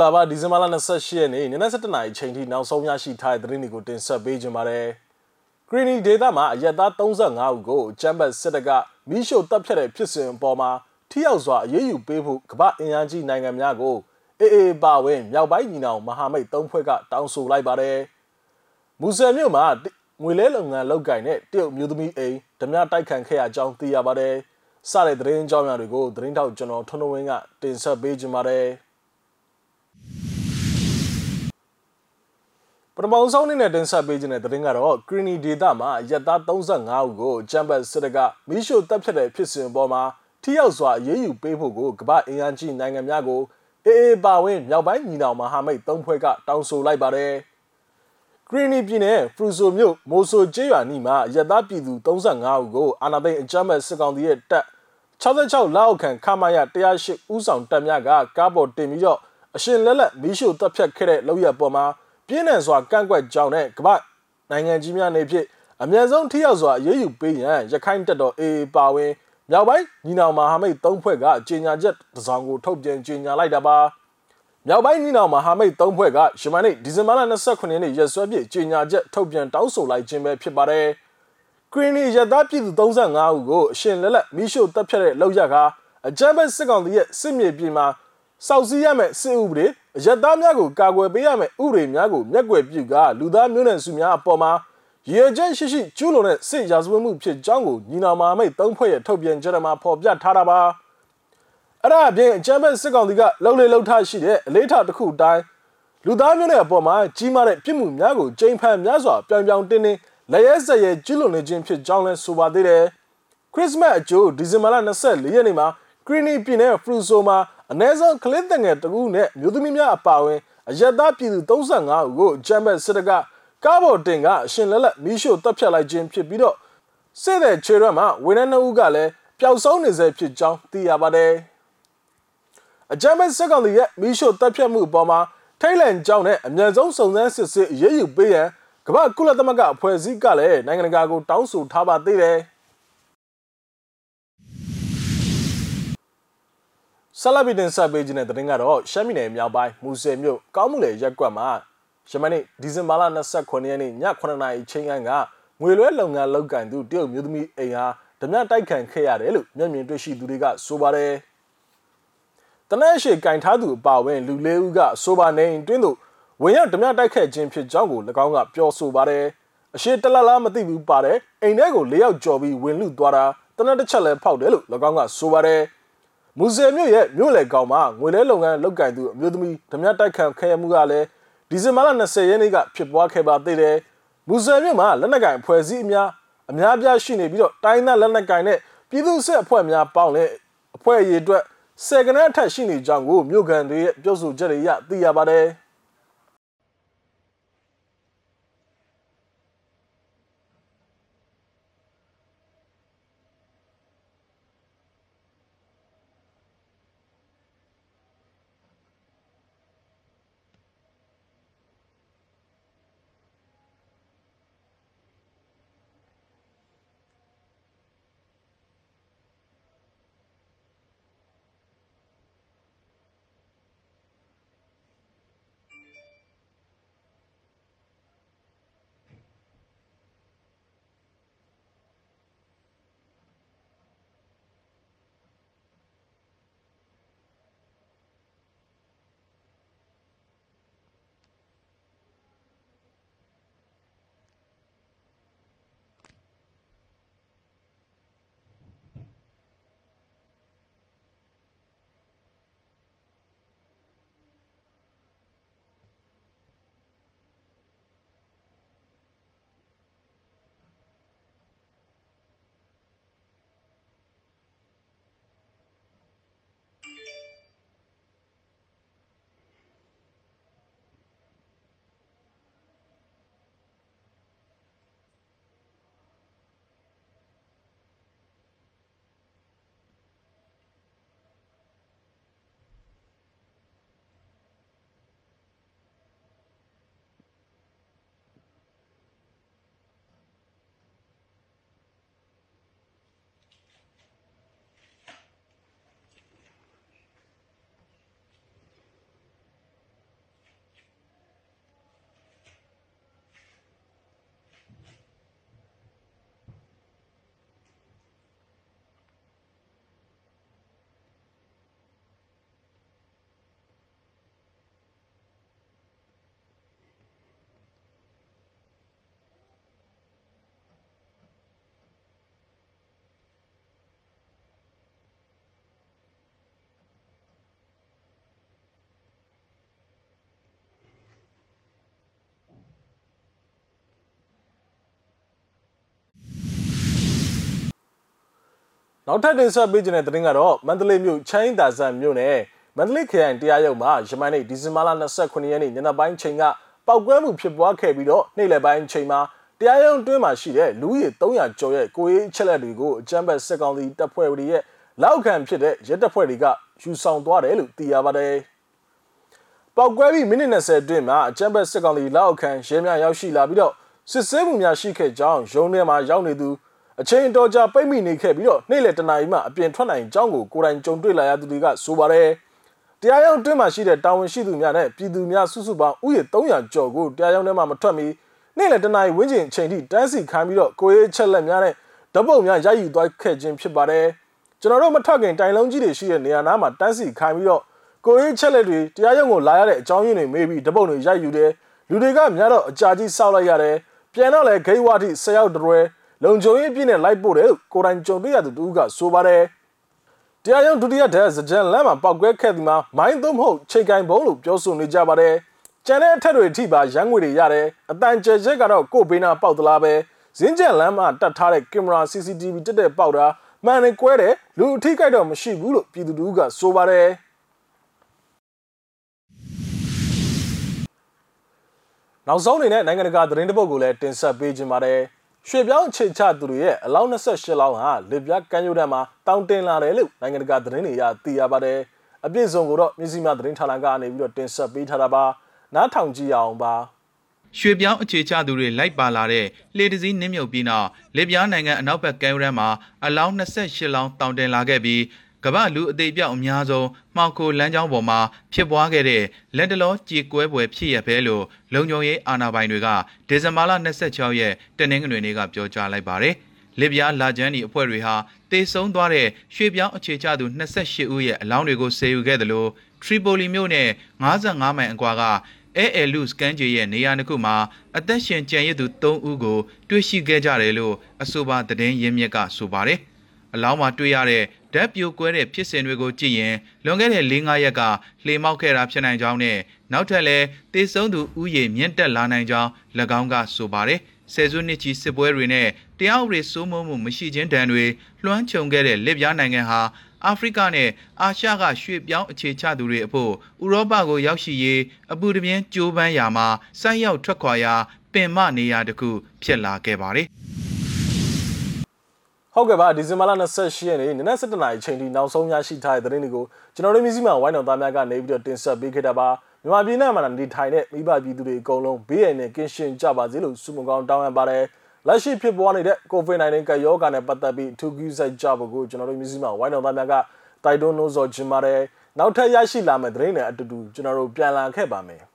္ဂလာပါဒီဇင်ဘာလ28ရက်နေ့ညနေ7:00နာရီချိန်ထိနောက်ဆုံးရရှိထားတဲ့သတင်းတွေကိုတင်ဆက်ပေးကြပါမယ်။ Greeny Data မှာအရက်သား35ဦးကိုချမ်ဘတ်စစ်တပ်ကမိရှို့တပ်ဖြတ်တဲ့ဖြစ်စဉ်အပေါ်မှာထိရောက်စွာအရေးယူပေးဖို့ကမ္ဘာအင်အားကြီးနိုင်ငံများကိုအေအေပါဝင်မြောက်ပိုင်းညီနောင်မဟာမိတ်၃ဖွဲ့ကတောင်းဆိုလိုက်ပါတယ်။မူဆယ်မြို့မှာငွေလဲလုပ်ငန်းလုပ်ကင်တဲ့တရုတ်မျိုးသမီးအိမ်ဓမြတိုက်ခံခဲ့ရကြောင်းသိရပါတယ်။စတဲ့သတင်းကြောင်းများတွေကိုသတင်းထောက်ကျွန်တော်ထွန်းထွန်းဝင်းကတင်ဆက်ပေးကြပါမယ်။ ပထမဆုံးအနေနဲ့တင်ဆက်ပေးခြင်းတဲ့သတင်းကတော့ Greeny Data မှာရက်သား35ဦးကိုဂျမ်ဘတ်စစ်တပ်ကမီးရှို့တပ်ဖြတ်တဲ့ဖြစ်စဉ်ပေါ်မှာထိရောက်စွာအရေးယူပေးဖို့ကိုကမ္ဘာအင်အားကြီးနိုင်ငံများကိုအေအေပါဝင်မြောက်ပိုင်းညီနောင်မဟာမိတ်၃ဖွဲ့ကတောင်းဆိုလိုက်ပါတယ်။ Greeny ပြည်နယ်ဖရူဆိုမြို့မိုဆိုကျေးရွာနီမှာရက်သားပြည်သူ35ဦးကိုအာနာသိန်းအကြမ်းမဲ့စစ်ကောင်စီရဲ့တပ်66လောက်ခန့်ခမာရ108ဦးဆောင်တပ်များကကားပေါ်တင်ပြီးတော့အရှင်လက်လက်မီးရှို့တပ်ဖြတ်ခဲ့တဲ့လောက်ရပေါ်မှာ ပြင်းထန်စွာကန့်ကွက်ကြောင်းနဲ့ကမ္ဘာနိုင်ငံကြီးများနေဖြင့်အမြန်ဆုံးထိရောက်စွာအရေးယူပေးရန်ရခိုင်တပ်တော် AA ပါဝင်မြောက်ပိုင်းညီနောင်မဟာမိတ်၃ဖွဲ့ကကြေညာချက်တစ်စောင်ကိုထုတ်ပြန်ကြေညာလိုက်တာပါမြောက်ပိုင်းညီနောင်မဟာမိတ်၃ဖွဲ့ကရှမနိဒီဇင်ဘာလ29ရက်နေ့ရက်စွဲပြည့်ကြေညာချက်ထုတ်ပြန်တောင်းဆိုလိုက်ခြင်းပဲဖြစ်ပါတယ်ကရီနီရသားပြည်သူ35ဦးကိုအရှင်လက်လက်မိရှို့တပ်ဖြတ်တဲ့လောက်ရကအကြမ်းဖက်စစ်ကောင်စီရဲ့စစ်မြေပြင်မှာ စောက်စည်းရမယ့်စစ်ဥပဒေအယက်သားများကိုကာကွယ်ပေးရမယ့်ဥပဒေများကိုမျက်ကွယ်ပြုကာလူသားမျိုးနွယ်စုများအပေါ်မှာရည်ချက်ရှိရှိကျူးလွန်တဲ့စစ်ရာဇဝတ်မှုဖြစ်ကြောင်းကိုညီနောင်မဟာမိတ်သုံးဖွဲ့ရဲ့ထုတ်ပြန်ကြတဲ့မှာဖော်ပြထားတာပါအဲ့ဒါအပြင်အကြမ်းဖက်စစ်ကောင်စီကလှုပ်လေလှုပ်ထားရှိတဲ့အလေးထားတစ်ခုတိုင်းလူသားမျိုးနွယ်အပေါ်မှာကြီးမားတဲ့ပြစ်မှုများကိုကြိမ်ဖန်များစွာပြောင်ပြောင်တင်းတင်းလက်ရဲစက်ရဲကျူးလွန်နေခြင်းဖြစ်ကြောင်းလဲဆိုပါသေးတယ်ခရစ်စမတ်အကျိုးဒီဇင်ဘာလ24ရက်နေ့မှာကရီနီပြည်နယ်ဖရူဆိုမှာ အ ਨੇ ဆုံးကလစ်တငယ်တကူနဲ့မြို့သမီးများအပါအဝင်အယက်သားပြည်သူ35ဦးကိုဂျမ်ဘတ်စစ်တကကားပေါ်တင်ကအရှင်လက်လက်မီးရှို့တပ်ဖြတ်လိုက်ခြင်းဖြစ်ပြီးတော့စစ်တဲ့ချေရွက်မှာဝန်ထမ်းနှုတ်ကလည်းပျောက်ဆုံးနေစေဖြစ်ကြောင်းသိရပါတယ်အဂျမ်ဘတ်စစ်ကောင်စီရဲ့မီးရှို့တပ်ဖြတ်မှုအပေါ်မှာထိုင်းလန်ကြောင်းနဲ့အမြန်ဆုံးစုံစမ်းစစ်ဆေးအရေးယူပေးရန်ကမ္ဘာကုလသမဂ္ဂအဖွဲ့အစည်းကလည်းနိုင်ငံတကာကိုတောင်းဆိုထားပါသေးတယ်။ ဆလဘီတင်ဆက်ပေးခြင်းတဲ့တင်ကတော့ရှမ်းပြည်နယ်မြောက်ပိုင်းမူဆယ်မြို့ကောင်းမှုလေရက်ကွက်မှာယမနေ့ဒီဇင်ဘာလ29ရက်နေ့ည9:00နာရီချိန်ကငွေလွှဲလုပ်ငန်းလုပ်ကင်သူတရုတ်မျိုးသမီးအိမ်ဟာဓမြတိုက်ခံခဲ့ရတယ်လို့မျက်မြင်တွေ့ရှိသူတွေကဆိုပါတယ်။တနက်ရှိကင်ထားသူအပါဝင်လူလေးဦးကဆိုပါနေတွင်းသို့ဝင်ရောက်ဓမြတိုက်ခဲ့ခြင်းဖြစ်ကြောင်းကို၎င်းကပြောဆိုပါတယ်။အရှိတလလားမသိဘူးပါတယ်။အိမ်ထဲကိုလေးယောက်ကြော်ပြီးဝင်လူသွားတာတနက်တစ်ချက်လဲဖောက်တယ်လို့၎င်းကဆိုပါတယ်။ မူဆယ်မြို့ရဲ့မြို့လေကောင်မှာငွေလဲလုပ်ငန်းလုပ်ကင်သူအမျိုးသမီးဓမြတိုက်ခံခဲမှုကလည်းဒီဇင်ဘာလ20ရက်နေ့ကဖြစ်ပွားခဲ့ပါသေးတယ်။မူဆယ်မြို့မှာလက်နက်ကင်အဖွဲ့အစည်းအများအများပြားရှိနေပြီးတော့တိုင်းသားလက်နက်ကင်နဲ့ပြည်သူ့စစ်အဖွဲ့များပေါင်းတဲ့အဖွဲ့အရေးအတွက်ဆယ်ကနန်းအထက်ရှိနေကြောင်းကိုမြို့ကန်တွေရဲ့ပြောဆိုချက်တွေအရသိရပါတယ်။ နောက်ထပ်တင်ဆက်ပေးခြင်းတဲ့သတင်းကတော့မန္တလေးမြို့ချမ်းသာဆန်မြို့နယ်မန္တလေးခရိုင်တရားရုံးမှာယမန်နေ့ဒီဇင်ဘာလ29ရက်နေ့ညနေပိုင်းချိန်ကပောက်ကွဲမှုဖြစ်ပွားခဲ့ပြီးတော့နေ့လယ်ပိုင်းချိန်မှာတရားရုံးတွင်းမှာရှိတဲ့လူဦးရေ300ကျော်ရဲ့ကိုရေးအချက်လက်တွေကိုအကြမ်းဖက်စစ်ကောင်စီတပ်ဖွဲ့တွေရဲ့လောက်ခံဖြစ်တဲ့ရဲတပ်ဖွဲ့တွေကယူဆောင်သွားတယ်လို့သိရပါတယ်။ပောက်ကွဲပြီးမိနစ်20အတွင်းမှာအကြမ်းဖက်စစ်ကောင်စီလောက်ခံရဲများရောက်ရှိလာပြီးတော့စစ်ဆေးမှုများရှိခဲ့ကြောင်းရုံးထဲမှာရောက်နေသူ အချိန်တော်ကြာပိတ်မိနေခဲ့ပြီးတော့နေ့လယ်တနာရီမှအပြင်ထွက်နိုင်ကြောင်းကိုကိုယ်တိုင်ကြုံတွေ့လာရသူတွေကဆိုပါတယ်။တရားရုံးတွင်းမှာရှိတဲ့တာဝန်ရှိသူများနဲ့ပြည်သူများစုစုပေါင်းဥယျာဉ်300ကျော်ကိုတရားရုံးထဲမှာမထွက်မီနေ့လယ်တနာရီဝန်းကျင်အချိန်ထိတန်းစီခံပြီးတော့ကိုရေးချက်လက်များနဲ့ဓပုတ်များရယူသွားခဲ့ခြင်းဖြစ်ပါတယ်။ကျွန်တော်တို့မထွက်ခင်တိုင်လုံးကြီးတွေရှိတဲ့နေရာနားမှာတန်းစီခံပြီးတော့ကိုရေးချက်လက်တွေတရားရုံးကိုလာရတဲ့အကြောင်းရင်းတွေမေးပြီးဓပုတ်တွေရယူတယ်။လူတွေကများတော့အကြာကြီးစောက်လိုက်ရတယ်။ပြန်တော့လေဂိတ်ဝါတိ၁၀ယောက်တရွဲ လုံခြုံရေးပြည့်နဲ့လိုက်ပို့တယ်လို့ကိုတိုင်ကြုံတွေ့ရသူတူကဆိုပါတယ်။တရားရုံးဒုတိယဒက်စကြန်လမ်းမှာပောက်ကွဲခဲ့ဒီမှာမိုင်းသုံးမဟုတ်ချိန်ကင်ဘုံလို့ပြောဆိုနေကြပါတယ်။ကျန်တဲ့အထက်တွေအထိပါရန်ငွေတွေရတယ်။အတန်ကျဲချက်ကတော့ကို့ဘေးနာပေါက်သလားပဲ။ဇင်းကျန်လမ်းမှာတတ်ထားတဲ့ကင်မရာ CCTV တက်တဲ့ပေါက်တာမှန်နေကွဲတယ်လူအထိကြိုက်တော့မရှိဘူးလို့ပြည်သူတူကဆိုပါတယ်။နောက်ဆုံးအနေနဲ့နိုင်ငံတကာသတင်းတပုတ်ကိုလည်းတင်ဆက်ပေးခြင်းပါတယ်။ ရွှေပြောင်းအခြေချသူတွေရဲ့အလောင်း28လောင်းဟာလစ်ပြကမ်းရိုးတန်းမှာတောင်းတင်လာတယ်လို့နိုင်ငံတကာသတင်းတွေအရသိရပါတယ်။အပြည့်စုံကိုတော့မြစည်းမသတင်းဌာနကနေပြီးတော့တင်ဆက်ပေးထားတာပါ။နားထောင်ကြည့်အောင်ပါ။ရွှေပြောင်းအခြေချသူတွေလိုက်ပါလာတဲ့လှေတစည်းနင်းမြုပ်ပြီးနောက်လစ်ပြားနိုင်ငံအနောက်ဘက်ကမ်းရိုးတန်းမှာအလောင်း28လောင်းတောင်းတင်လာခဲ့ပြီး ကမ္ဘာလူအသေးပြောက်အများဆုံးမှောက်ခိုလမ်းကြောင်းပေါ်မှာဖြစ်ပွားခဲ့တဲ့လက်တလောကြေကွဲပွဲဖြစ်ရပဲလို့လုံခြုံရေးအာဏာပိုင်တွေကဒီဇင်ဘာလ26ရက်တနင်္ဂနွေနေ့ကပြောကြားလိုက်ပါတယ်။လစ်ဗျာလာဂျန်နီအဖွဲ့တွေဟာတေဆုံးသွားတဲ့ရွှေပြောင်းအခြေချသူ28ဦးရဲ့အလောင်းတွေကိုဆေးယူခဲ့တယ်လို့ထရီပိုလီမြို့နယ်55မိုင်အကွာကအဲအဲလူစကန်ဂျီရဲ့နေရာတစ်ခုမှာအသက်ရှင်ကျန်ရစ်သူ3ဦးကိုတွေ့ရှိခဲ့ကြတယ်လို့အဆိုပါသတင်းရင်းမြစ်ကဆိုပါတယ်။အလောင်းမှာတွေ့ရတဲ့ ဓာတ်ပြိုကွဲတဲ့ဖြစ်စဉ်တွေကိုကြည့်ရင်လွန်ခဲ့တဲ့၄-၅ရက်ကလှေမောက်ခဲ့တာဖြစ်နိုင်ကြောင်းနဲ့နောက်ထပ်လည်းတေဆုံးသူဥယျာဉ်မြင့်တက်လာနိုင်ကြောင်း၎င်းကဆိုပါတယ်ဆယ်စုနှစ်ကြီးစစ်ပွဲတွေနဲ့တရားဥပဒေစိုးမိုးမှုမရှိခြင်းတန်တွေလွှမ်းခြုံခဲ့တဲ့လစ်ပြားနိုင်ငံဟာအာဖရိကနဲ့အာရှကရွှေ့ပြောင်းအခြေချသူတွေအဖို့ဥရောပကိုရောက်ရှိရေးအပူတပြင်းကြိုးပမ်းရာမှာဆိုက်ရောက်ထွက်ခွာရာပင်မနေရာတစ်ခုဖြစ်လာခဲ့ပါတယ်။ ဟုတ်ကဲ့ပါဒီဇင်ဘာလ28ရက်နေ့နနက်7:00နာရီချိန်ထိနောက်ဆုံးရရှိထားတဲ့သတင်းတွေကိုကျွန်တော်တို့မျိုးစိမှဝိုင်းတော်သားများကနေပြီးတော့တင်ဆက်ပေးခဲ့တာပါမြန်မာပြည်နဲ့မှာနေထိုင်တဲ့မိဘပြည်သူတွေအကုန်လုံးဘေးရန်နဲ့ကင်းရှင်းကြပါစေလို့ဆုမကောင်းတောင်းအပ်ပါတယ်လက်ရှိဖြစ်ပေါ်နေတဲ့ COVID-19 ကရောဂါနဲ့ပတ်သက်ပြီးထူးကူးဆိုင်ကြဖို့ကိုကျွန်တော်တို့မျိုးစိမှဝိုင်းတော်သားများကတိုက်တွန်းလို့ဆိုချင်ပါတယ်နောက်ထပ်ရရှိလာမယ့်သတင်းတွေအတူတူကျွန်တော်တို့ပြန်လာခဲ့ပါမယ်